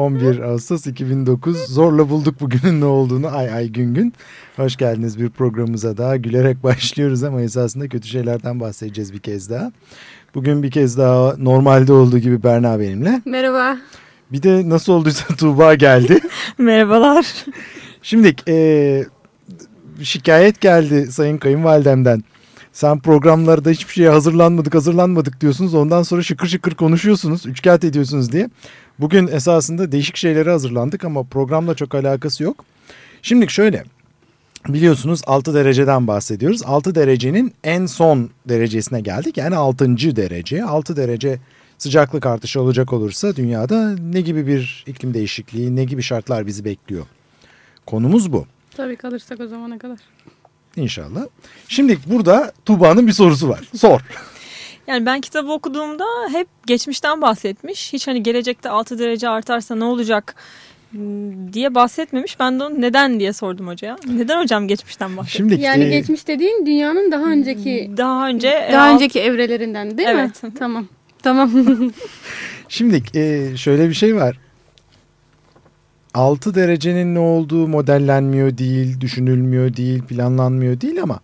11 Ağustos 2009 zorla bulduk bugünün ne olduğunu ay ay gün gün. Hoş geldiniz bir programımıza daha gülerek başlıyoruz ama esasında kötü şeylerden bahsedeceğiz bir kez daha. Bugün bir kez daha normalde olduğu gibi Berna benimle. Merhaba. Bir de nasıl olduysa Tuğba geldi. Merhabalar. Şimdi e, şikayet geldi Sayın Kayınvalidemden. Sen programlarda hiçbir şeye hazırlanmadık hazırlanmadık diyorsunuz. Ondan sonra şıkır şıkır konuşuyorsunuz. Üçkağıt ediyorsunuz diye. Bugün esasında değişik şeylere hazırlandık ama programla çok alakası yok. Şimdi şöyle biliyorsunuz 6 dereceden bahsediyoruz. 6 derecenin en son derecesine geldik. Yani 6. derece. 6 derece sıcaklık artışı olacak olursa dünyada ne gibi bir iklim değişikliği, ne gibi şartlar bizi bekliyor? Konumuz bu. Tabii kalırsak o zamana kadar. İnşallah. Şimdi burada Tuğba'nın bir sorusu var. Sor. Yani ben kitabı okuduğumda hep geçmişten bahsetmiş. Hiç hani gelecekte 6 derece artarsa ne olacak hmm, diye bahsetmemiş. Ben de onu neden diye sordum hocaya. Neden hocam geçmişten bahsetti? Şimdi, yani e... geçmiş dediğin dünyanın daha önceki daha önce daha alt... önceki evrelerinden değil evet. mi? Tamam. Tamam. Şimdi e, şöyle bir şey var. 6 derecenin ne olduğu modellenmiyor değil, düşünülmüyor değil, planlanmıyor değil ama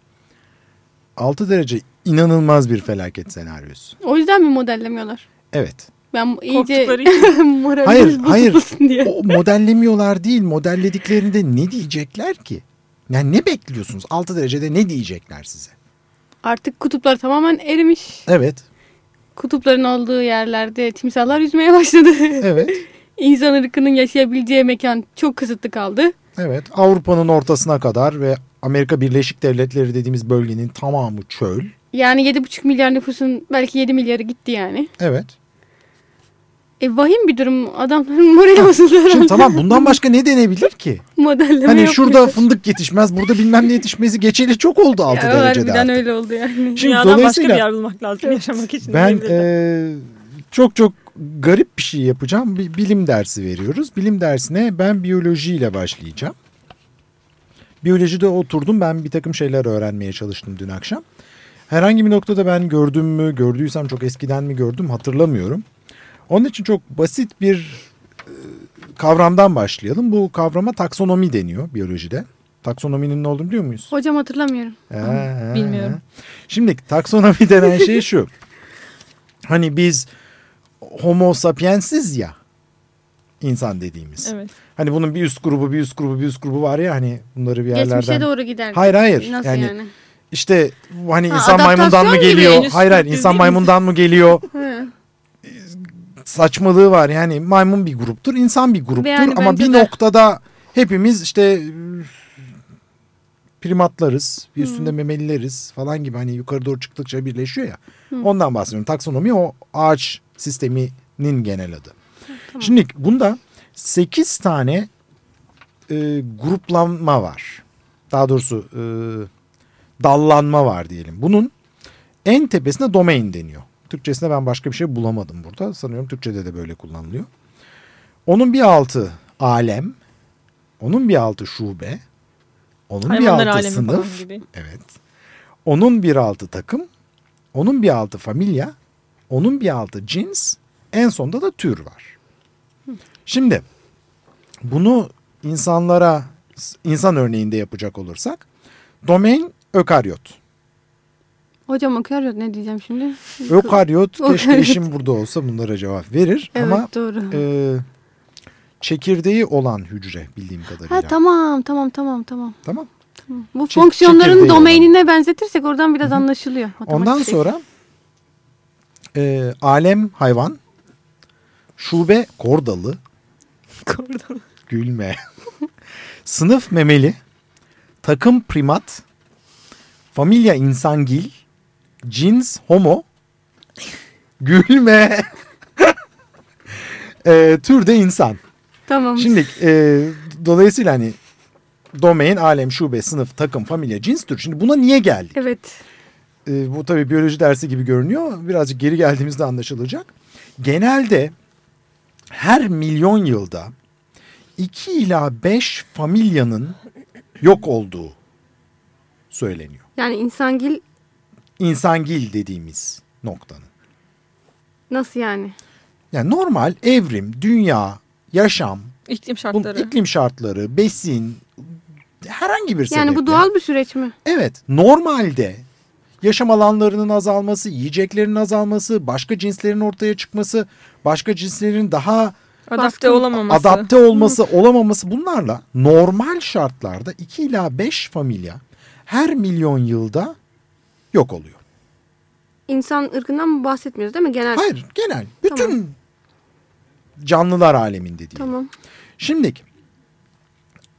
6 derece inanılmaz bir felaket senaryosu. O yüzden mi modellemiyorlar? Evet. Ben iyice hayır hayır diye. o modellemiyorlar değil modellediklerinde ne diyecekler ki? Yani ne bekliyorsunuz 6 derecede ne diyecekler size? Artık kutuplar tamamen erimiş. Evet. Kutupların olduğu yerlerde timsahlar yüzmeye başladı. Evet. İnsan ırkının yaşayabileceği mekan çok kısıtlı kaldı. Evet Avrupa'nın ortasına kadar ve Amerika Birleşik Devletleri dediğimiz bölgenin tamamı çöl. Yani 7,5 milyar nüfusun belki 7 milyarı gitti yani. Evet. E vahim bir durum. Adamların morali bozuldu herhalde. Şimdi tamam bundan başka ne denebilir ki? Modelleme Hani şurada fındık yetişmez, burada bilmem ne yetişmesi geçeli çok oldu 6 ya, derecede artık. öyle oldu yani. Şimdi Dünyadan başka bir yer bulmak lazım yaşamak için. Ben e, çok çok garip bir şey yapacağım. Bir bilim dersi veriyoruz. Bilim dersine ben biyolojiyle başlayacağım. Biyolojide oturdum ben bir takım şeyler öğrenmeye çalıştım dün akşam. Herhangi bir noktada ben gördüm mü, gördüysem çok eskiden mi gördüm hatırlamıyorum. Onun için çok basit bir e, kavramdan başlayalım. Bu kavrama taksonomi deniyor biyolojide. Taksonominin ne olduğunu biliyor muyuz? Hocam hatırlamıyorum. Ee, Bilmiyorum. Şimdi taksonomi denen şey şu. Hani biz homo sapiensiz ya insan dediğimiz. Evet. Hani bunun bir üst grubu, bir üst grubu, bir üst grubu var ya hani bunları bir yerlerden. Geçmişe doğru gider. Hayır hayır. Nasıl yani? yani? İşte hani ha, insan maymundan mı geliyor? Hayır hayır insan maymundan mı geliyor? Saçmalığı var yani maymun bir gruptur, insan bir gruptur yani ama bir de... noktada hepimiz işte primatlarız, bir üstünde hmm. memelileriz falan gibi hani yukarı doğru çıktıkça birleşiyor ya. Hmm. Ondan bahsediyorum. Taksonomi o ağaç sisteminin genel adı. Tamam. Şimdi bunda 8 tane e, gruplanma var. Daha doğrusu e, dallanma var diyelim. Bunun en tepesine domain deniyor. Türkçesinde ben başka bir şey bulamadım burada. Sanıyorum Türkçede de böyle kullanılıyor. Onun bir altı alem. Onun bir altı şube. Onun Hayvanlar bir altı sınıf. Evet. Onun bir altı takım. Onun bir altı familya. Onun bir altı cins. En sonda da tür var. Şimdi bunu insanlara insan örneğinde yapacak olursak domain ökaryot. Hocam ökaryot ne diyeceğim şimdi? Ökaryot keşke eşim burada olsa bunlara cevap verir evet, ama doğru. E, çekirdeği olan hücre bildiğim kadarıyla. Ha tamam tamam tamam tamam. Tamam. tamam. Bu Çek, fonksiyonların domainine olan. benzetirsek oradan biraz Hı -hı. anlaşılıyor. Ondan sonra e, alem hayvan, şube kordalı. Kordalı. Gülme. Sınıf memeli, takım primat, familya insangil, cins homo, gülme, e, türde insan. Tamam. Şimdi e, Dolayısıyla hani domain, alem, şube, sınıf, takım, familya, cins tür. Şimdi buna niye geldik? Evet. Ee, bu tabii biyoloji dersi gibi görünüyor. Birazcık geri geldiğimizde anlaşılacak. Genelde her milyon yılda 2 ila 5 familyanın yok olduğu söyleniyor. Yani insangil İnsangil dediğimiz noktanın. nasıl yani? Yani normal evrim, dünya, yaşam, İklim bu şartları. iklim şartları, besin, herhangi bir sebeple. Yani bu doğal bir süreç mi? Evet, normalde yaşam alanlarının azalması, yiyeceklerin azalması, başka cinslerin ortaya çıkması, başka cinslerin daha Adapte olamaması. adapte olması, olamaması bunlarla normal şartlarda 2 ila 5 familya her milyon yılda yok oluyor. İnsan ırkından mı bahsetmiyoruz değil mi? Genel. Hayır, genel bütün Tamam. canlılar aleminde değil. Tamam. Şimdi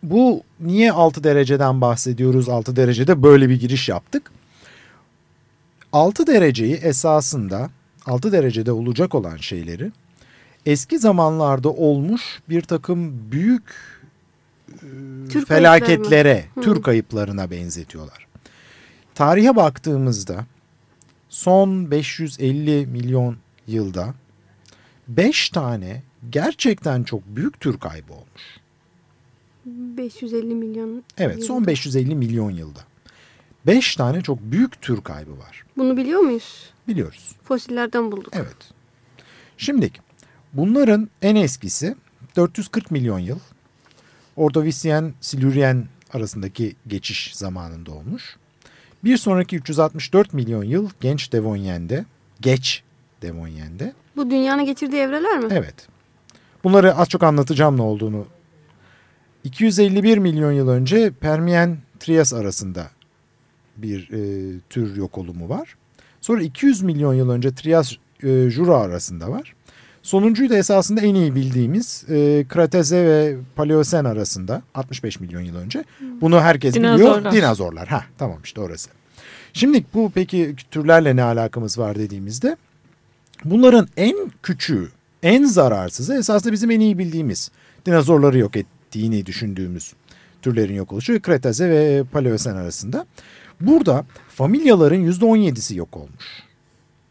bu niye 6 dereceden bahsediyoruz? 6 derecede böyle bir giriş yaptık. 6 dereceyi esasında 6 derecede olacak olan şeyleri eski zamanlarda olmuş bir takım büyük Tür felaketlere, kayıpları mı? tür kayıplarına benzetiyorlar. Tarihe baktığımızda son 550 milyon yılda 5 tane gerçekten çok büyük tür kaybı olmuş. 550 milyon. Evet yıl. son 550 milyon yılda. 5 tane çok büyük tür kaybı var. Bunu biliyor muyuz? Biliyoruz. Fosillerden bulduk. Evet. Şimdi bunların en eskisi 440 milyon yıl. Ordovisiyen Silüryen arasındaki geçiş zamanında olmuş. Bir sonraki 364 milyon yıl genç Devonyen'de, geç Devonyen'de. Bu dünyanın geçirdiği evreler mi? Evet. Bunları az çok anlatacağım ne olduğunu. 251 milyon yıl önce Permiyen Trias arasında bir e, tür yok olumu var. Sonra 200 milyon yıl önce Trias e, Jura arasında var. Sonuncuyu da esasında en iyi bildiğimiz e, Kreteze ve Paleosen arasında 65 milyon yıl önce. Bunu herkes biliyor. Dinozorlar. Dinozorlar. Ha tamam işte orası. Şimdi bu peki türlerle ne alakamız var dediğimizde bunların en küçüğü, en zararsızı esasında bizim en iyi bildiğimiz dinozorları yok ettiğini düşündüğümüz türlerin yok oluşu Kretase ve Paleosen arasında. Burada familyaların %17'si yok olmuş.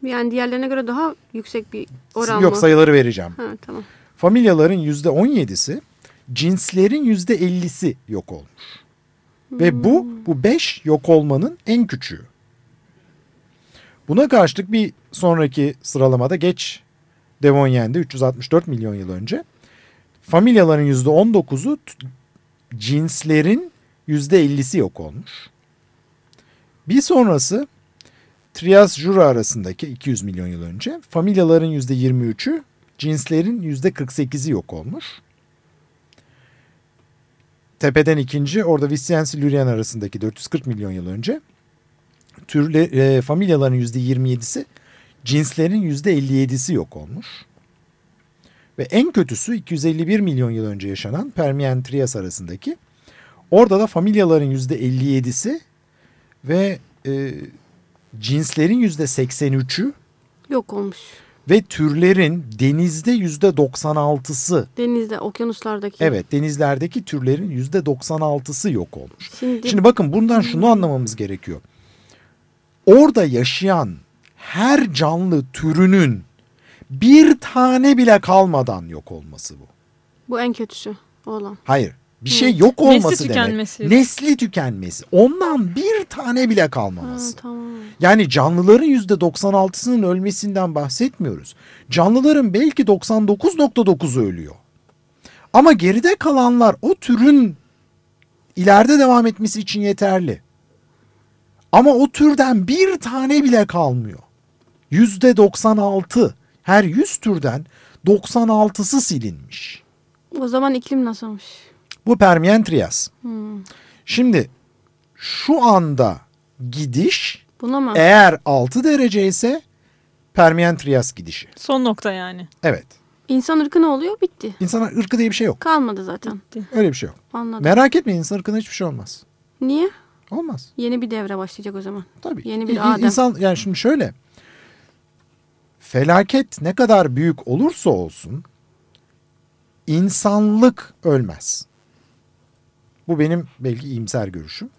Yani diğerlerine göre daha yüksek bir oran Yok mı? sayıları vereceğim. Ha, tamam. Familyaların %17'si, cinslerin %50'si yok olmuş. Ve bu bu 5 yok olmanın en küçüğü. Buna karşılık bir sonraki sıralamada geç Devonyen'de 364 milyon yıl önce familyaların %19'u t- cinslerin %50'si yok olmuş. Bir sonrası Trias Jura arasındaki 200 milyon yıl önce familyaların %23'ü cinslerin %48'i yok olmuş. Tepeden ikinci orada Visyen Silüryen arasındaki 440 milyon yıl önce türle, e, familyaların %27'si cinslerin %57'si yok olmuş. Ve en kötüsü 251 milyon yıl önce yaşanan Permiyen Trias arasındaki orada da familyaların %57'si ve e, cinslerin %83'ü Yok olmuş. ve türlerin denizde %96'sı Denizde, okyanuslardaki. evet denizlerdeki türlerin %96'sı yok olmuş. Şimdi, Şimdi bakın bundan şunu anlamamız gerekiyor. Orada yaşayan her canlı türünün bir tane bile kalmadan yok olması bu. bu en kötüsü olan. Hayır. Bir şey Hı. yok olması Nesli demek. tükenmesi. Nesli tükenmesi. Ondan bir tane bile Ha, kalmaması. tamam. Yani canlıların %96'sının ölmesinden bahsetmiyoruz. Canlıların belki 99.9'u ölüyor. Ama geride kalanlar o türün ileride devam etmesi için yeterli. Ama o türden bir tane bile kalmıyor. %96 her 100 türden 96'sı silinmiş. O zaman iklim nasılmış? Bu Permiyen Trias. Hmm. Şimdi şu anda gidiş Buna mı? Eğer 6 derece ise Permiyen Trias gidişi. Son nokta yani. Evet. İnsan ırkı ne oluyor? Bitti. İnsan ırkı diye bir şey yok. Kalmadı zaten. Öyle bir şey yok. Anladım. Merak etmeyin insan ırkına hiçbir şey olmaz. Niye? Olmaz. Yeni bir devre başlayacak o zaman. Tabii. Yeni bir Adem. İnsan yani şimdi şöyle. Felaket ne kadar büyük olursa olsun insanlık ölmez. Bu benim belki iyimser görüşüm.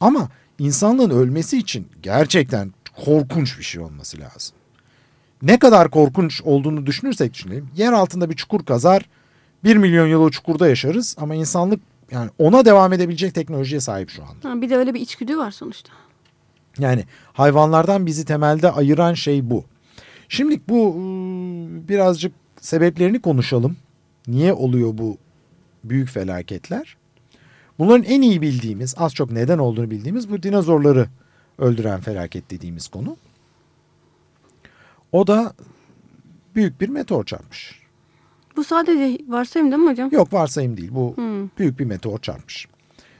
Ama insanlığın ölmesi için gerçekten korkunç bir şey olması lazım. Ne kadar korkunç olduğunu düşünürsek düşünelim. Yer altında bir çukur kazar. Bir milyon yıl o çukurda yaşarız ama insanlık yani ona devam edebilecek teknolojiye sahip şu anda. Ha, bir de öyle bir içgüdü var sonuçta. Yani hayvanlardan bizi temelde ayıran şey bu. Şimdi bu ıı, birazcık sebeplerini konuşalım. Niye oluyor bu büyük felaketler? Bunların en iyi bildiğimiz, az çok neden olduğunu bildiğimiz bu dinozorları öldüren felaket dediğimiz konu. O da büyük bir meteor çarpmış. Bu sadece varsayım değil mi hocam? Yok varsayım değil. Bu Hmm. büyük bir meteor çarpmış.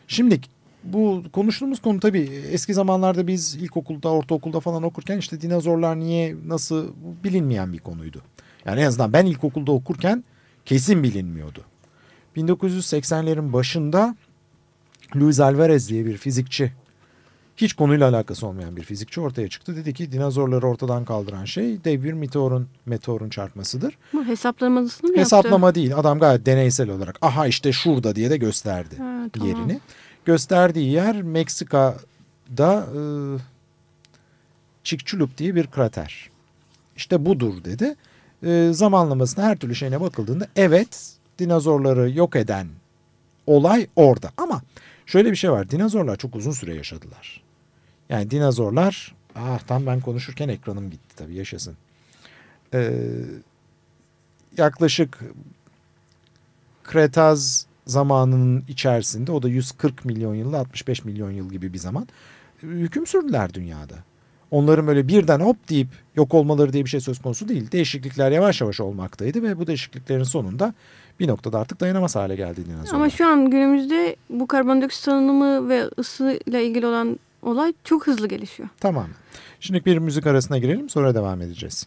Şimdi bu konuştuğumuz konu tabii eski zamanlarda biz ilkokulda, ortaokulda falan okurken işte dinozorlar niye, nasıl bilinmeyen bir konuydu. Yani en azından ben ilkokulda okurken kesin bilinmiyordu. 1980'lerin başında Luis Alvarez diye bir fizikçi, hiç konuyla alakası olmayan bir fizikçi ortaya çıktı. Dedi ki dinozorları ortadan kaldıran şey dev bir meteorun, meteorun çarpmasıdır. Bu hesaplamasını mı Hesaplama değil. Adam gayet deneysel olarak aha işte şurada diye de gösterdi yaptı? Ha, tamam. yerini. Gösterdiği yer Meksika'da e, Chicxulub diye bir krater. İşte budur dedi. E, zamanlamasına her türlü şeyine bakıldığında evet dinozorları yok eden olay orada. Ama şöyle bir şey var. Dinozorlar çok uzun süre yaşadılar. Yani dinozorlar ah tam ben konuşurken ekranım gitti tabii yaşasın. Ee, yaklaşık Kretaz zamanının içerisinde o da 140 milyon yıl 65 milyon yıl gibi bir zaman hüküm sürdüler dünyada. Onların böyle birden hop deyip yok olmaları diye bir şey söz konusu değil. Değişiklikler yavaş yavaş olmaktaydı ve bu değişikliklerin sonunda bir noktada artık dayanamaz hale geldi dinozorlar. Ama şu an günümüzde bu karbondioksit salınımı ve ısıyla ilgili olan olay çok hızlı gelişiyor. Tamam. Şimdi bir müzik arasına girelim sonra devam edeceğiz.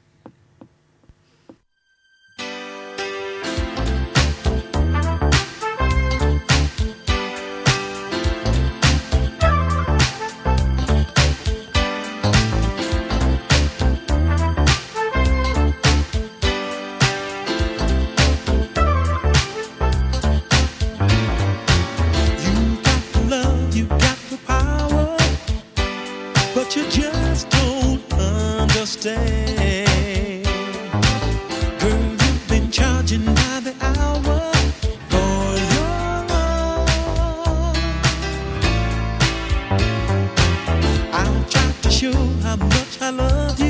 I love you.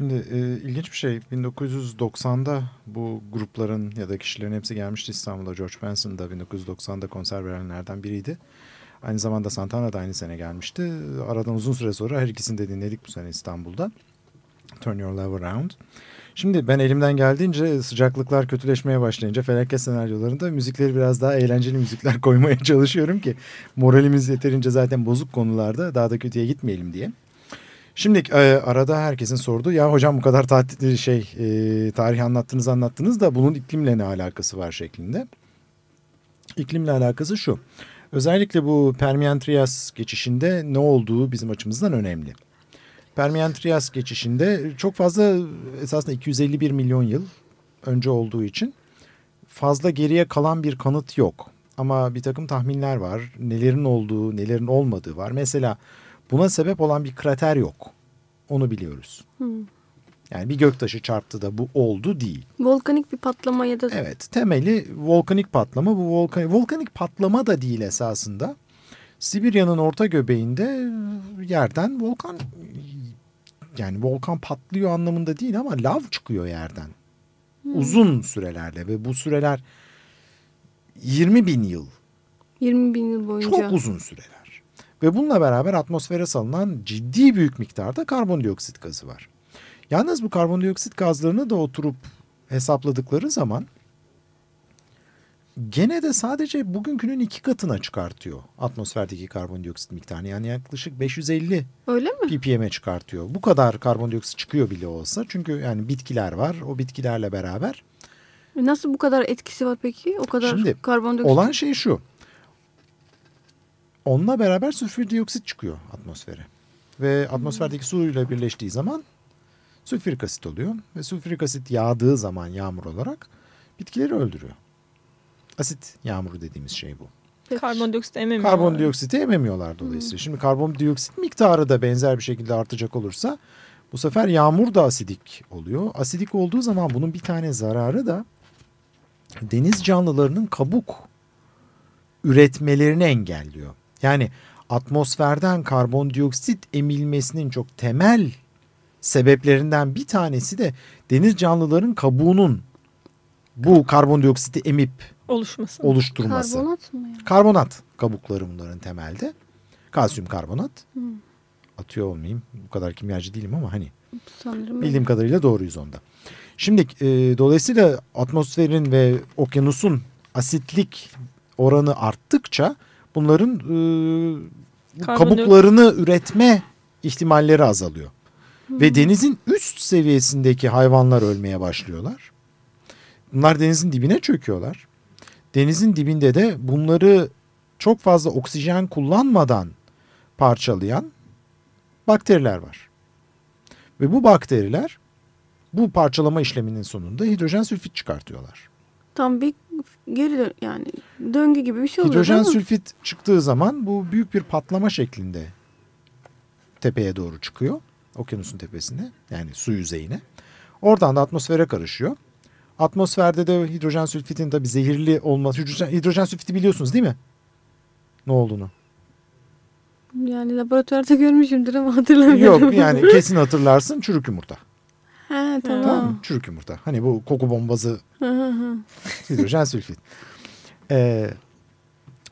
Şimdi e, ilginç bir şey 1990'da bu grupların ya da kişilerin hepsi gelmişti İstanbul'a. George Benson da 1990'da konser verenlerden biriydi. Aynı zamanda Santana da aynı sene gelmişti. Aradan uzun süre sonra her ikisini de dinledik bu sene İstanbul'da. Turn Your Love Around. Şimdi ben elimden geldiğince sıcaklıklar kötüleşmeye başlayınca felaket senaryolarında müzikleri biraz daha eğlenceli müzikler koymaya çalışıyorum ki moralimiz yeterince zaten bozuk konularda daha da kötüye gitmeyelim diye. Şimdi e, arada herkesin sorduğu ya hocam bu kadar tatil şey e, tarih anlattınız anlattınız da bunun iklimle ne alakası var şeklinde. İklimle alakası şu. Özellikle bu Permian-Trias geçişinde ne olduğu bizim açımızdan önemli. Permian-Trias geçişinde çok fazla esasında 251 milyon yıl önce olduğu için fazla geriye kalan bir kanıt yok. Ama bir takım tahminler var. Nelerin olduğu, nelerin olmadığı var. Mesela buna sebep olan bir krater yok. Onu biliyoruz. Hmm. Yani bir göktaşı çarptı da bu oldu değil. Volkanik bir patlama ya da Evet temeli volkanik patlama. Bu volkanik, volkanik patlama da değil esasında. Sibirya'nın orta göbeğinde yerden volkan yani volkan patlıyor anlamında değil ama lav çıkıyor yerden. Uzun sürelerle ve bu süreler 20 bin yıl 20 bin yıl boyunca. çok uzun süreler. Ve bununla beraber atmosfere salınan ciddi büyük miktarda karbondioksit gazı var. Yalnız bu karbondioksit gazlarını da oturup hesapladıkları zaman gene de sadece bugünkünün iki katına çıkartıyor atmosferdeki karbondioksit miktarını. Yani yaklaşık 550 Öyle mi? ppm'e çıkartıyor. Bu kadar karbondioksit çıkıyor bile olsa. Çünkü yani bitkiler var. O bitkilerle beraber Nasıl bu kadar etkisi var peki? O kadar Şimdi, karbondioksit. Olan şey şu. Onunla beraber sülfür dioksit çıkıyor atmosfere. Ve atmosferdeki suyla birleştiği zaman sülfürik asit oluyor. Ve sülfürik asit yağdığı zaman yağmur olarak bitkileri öldürüyor. Asit yağmuru dediğimiz şey bu. Karbondioksit ememiyor. Karbondioksiti ememiyorlar dolayısıyla. Şimdi karbondioksit miktarı da benzer bir şekilde artacak olursa bu sefer yağmur da asidik oluyor. Asidik olduğu zaman bunun bir tane zararı da deniz canlılarının kabuk üretmelerini engelliyor. Yani atmosferden karbondioksit emilmesinin çok temel sebeplerinden bir tanesi de deniz canlıların kabuğunun bu karbondioksiti emip oluşması. oluşturması. Karbonat mı ya? Karbonat kabukları bunların temelde. Kalsiyum karbonat. Atıyor olmayayım. Bu kadar kimyacı değilim ama hani Sanırım. bildiğim kadarıyla doğruyuz onda. Şimdi e, dolayısıyla atmosferin ve okyanusun asitlik oranı arttıkça bunların e, kabuklarını üretme ihtimalleri azalıyor. Ve denizin üst seviyesindeki hayvanlar ölmeye başlıyorlar. Bunlar denizin dibine çöküyorlar. Denizin dibinde de bunları çok fazla oksijen kullanmadan parçalayan bakteriler var. Ve bu bakteriler bu parçalama işleminin sonunda hidrojen sülfit çıkartıyorlar. Tam bir geri dön yani döngü gibi bir şey oluyor Hidrojen sülfit çıktığı zaman bu büyük bir patlama şeklinde tepeye doğru çıkıyor. Okyanusun tepesine yani su yüzeyine. Oradan da atmosfere karışıyor. Atmosferde de hidrojen sülfitin tabi zehirli olması. Hidrojen, hidrojen sülfiti biliyorsunuz değil mi? Ne olduğunu. Yani laboratuvarda görmüşümdür ama hatırlamıyorum. Yok yani kesin hatırlarsın çürük yumurta. Tamam tamam. mı? Çürük yumurta. Hani bu koku Hı hı hı. hidrojen sülfit. Ee,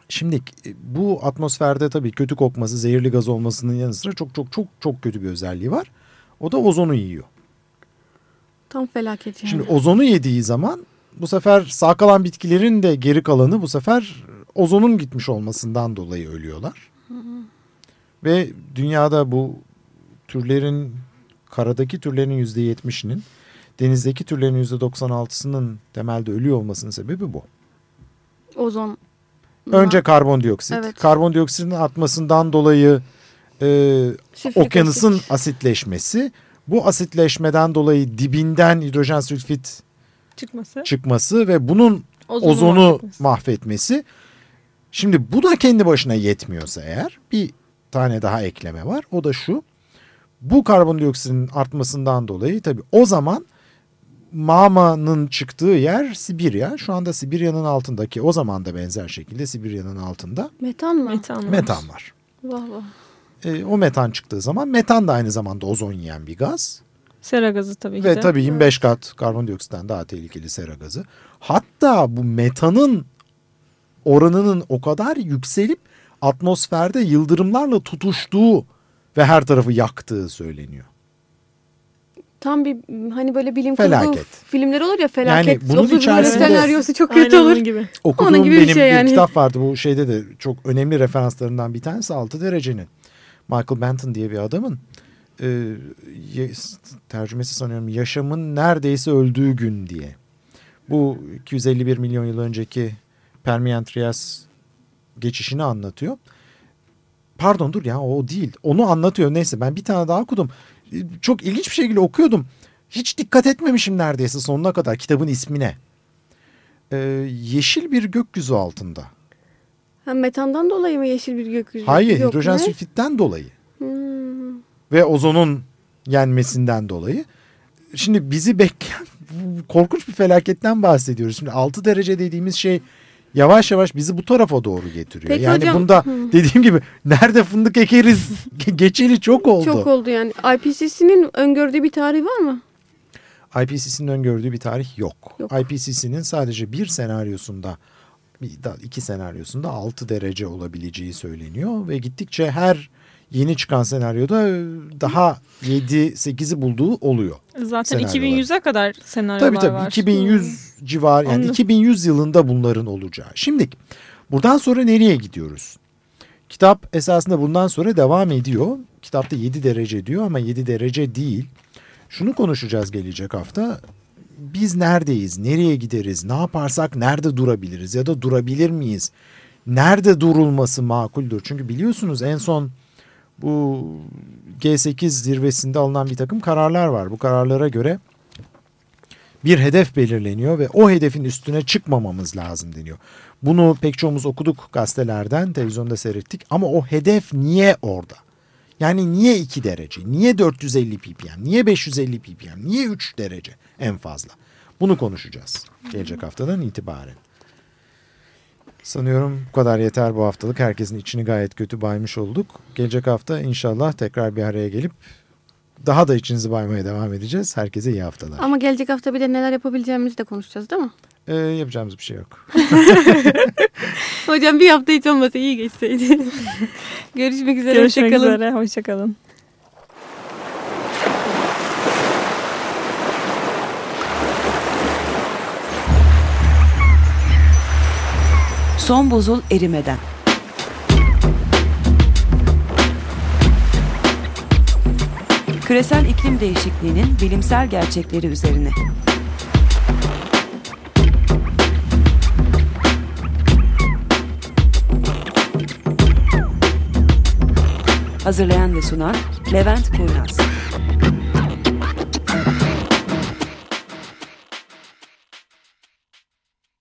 şimdi e, bu atmosferde tabii kötü kokması, zehirli gaz olmasının yanı sıra çok çok çok çok kötü bir özelliği var. O da ozonu yiyor. Tam felaket yani. Şimdi ozonu yediği zaman bu sefer sağ kalan bitkilerin de geri kalanı bu sefer ozonun gitmiş olmasından dolayı ölüyorlar. Ve dünyada bu türlerin karadaki türlerin yüzde yetmişinin denizdeki türlerin yüzde 96'sının temelde ölüyor olmasının sebebi bu. Ozon. Önce karbondioksit. Evet. Karbondioksitin atmasından dolayı e, okyanusun asit. asitleşmesi. Bu asitleşmeden dolayı dibinden hidrojen sülfit çıkması. çıkması ve bunun Ozonu ozonu mahvetmesi. mahvetmesi. Şimdi bu da kendi başına yetmiyorsa eğer bir tane daha ekleme var. O da şu. Bu karbondioksitin artmasından dolayı tabii o zaman mağmanın çıktığı yer Sibirya. Şu anda Sibirya'nın altındaki o zaman da benzer şekilde Sibirya'nın altında Metan mı? Metan var. metan var. Vah vah. E, o metan çıktığı zaman metan da aynı zamanda ozon yiyen bir gaz. Sera gazı tabii ki Ve de. tabii 25 kat karbondioksitten daha tehlikeli sera gazı. Hatta bu metanın oranının o kadar yükselip atmosferde yıldırımlarla tutuştuğu ve her tarafı yaktığı söyleniyor. Tam bir hani böyle bilim Felaket. kurgu filmler olur ya felaket. Yani bunun içerisinde- senaryosu çok kötü olur. onun gibi. Okuduğum Onun gibi bir benim şey yani. kitap vardı. Bu şeyde de çok önemli referanslarından bir tanesi 6 derecenin. Michael Benton diye bir adamın e, tercümesi sanıyorum yaşamın neredeyse öldüğü gün diye. Bu 251 milyon yıl önceki Permian Trias geçişini anlatıyor. Pardon dur ya o değil. Onu anlatıyor. Neyse ben bir tane daha okudum. Çok ilginç bir şekilde okuyordum. Hiç dikkat etmemişim neredeyse sonuna kadar kitabın ismine. Ee, yeşil bir gökyüzü altında. Ha, metandan dolayı mı yeşil bir gökyüzü? Hayır Yok, hidrojen ne? sülfitten dolayı Hmm. ve ozonun yenmesinden dolayı. Şimdi bizi bekleyen korkunç bir felaketten bahsediyoruz. Şimdi 6 derece dediğimiz şey yavaş yavaş bizi bu tarafa doğru getiriyor. Peki yani hocam- bunda Hı. dediğim gibi nerede fındık ekeriz geçeli çok oldu. Çok oldu yani. IPCC'nin öngördüğü bir tarih var mı? IPCC'nin öngördüğü bir tarih yok. Yok. IPCC'nin sadece bir senaryosunda iki senaryosunda 6 derece olabileceği söyleniyor ve gittikçe her yeni çıkan senaryoda e, daha 7-8'i bulduğu oluyor. Zaten Senaryolar. 2100'e kadar senaryolar Tabii tabii var. 2100 civar yani Anladım. 2100 yılında bunların olacağı. Şimdi buradan sonra nereye gidiyoruz? Kitap esasında bundan sonra devam ediyor. Kitapta 7 derece diyor ama 7 derece değil. Şunu konuşacağız gelecek hafta. Biz neredeyiz? Nereye gideriz? Ne yaparsak nerede durabiliriz? Ya da durabilir miyiz? Nerede durulması makuldür? Çünkü biliyorsunuz en son bu G8 zirvesinde alınan bir takım kararlar var. Bu kararlara göre bir hedef belirleniyor ve o hedefin üstüne çıkmamamız lazım deniyor. Bunu pek çoğumuz okuduk gazetelerden, televizyonda seyrettik ama o hedef niye orada? Yani niye 2 derece? Niye 450 ppm? Niye 550 ppm? Niye 3 derece en fazla? Bunu konuşacağız gelecek haftadan itibaren. Sanıyorum bu kadar yeter bu haftalık. Herkesin içini gayet kötü baymış olduk. Gelecek hafta inşallah tekrar bir araya gelip daha da içinizi baymaya devam edeceğiz. Herkese iyi haftalar. Ama gelecek hafta bir de neler yapabileceğimizi de konuşacağız değil mi? Ee, yapacağımız bir şey yok. Hocam bir hafta hiç olmasa iyi geçseydi. Görüşmek üzere. Görüşmek hoşçakalın. üzere. Hoşçakalın. Son buzul erimeden. Küresel iklim değişikliğinin bilimsel gerçekleri üzerine. Hazırlayan ve sunan Levent Kurnaz.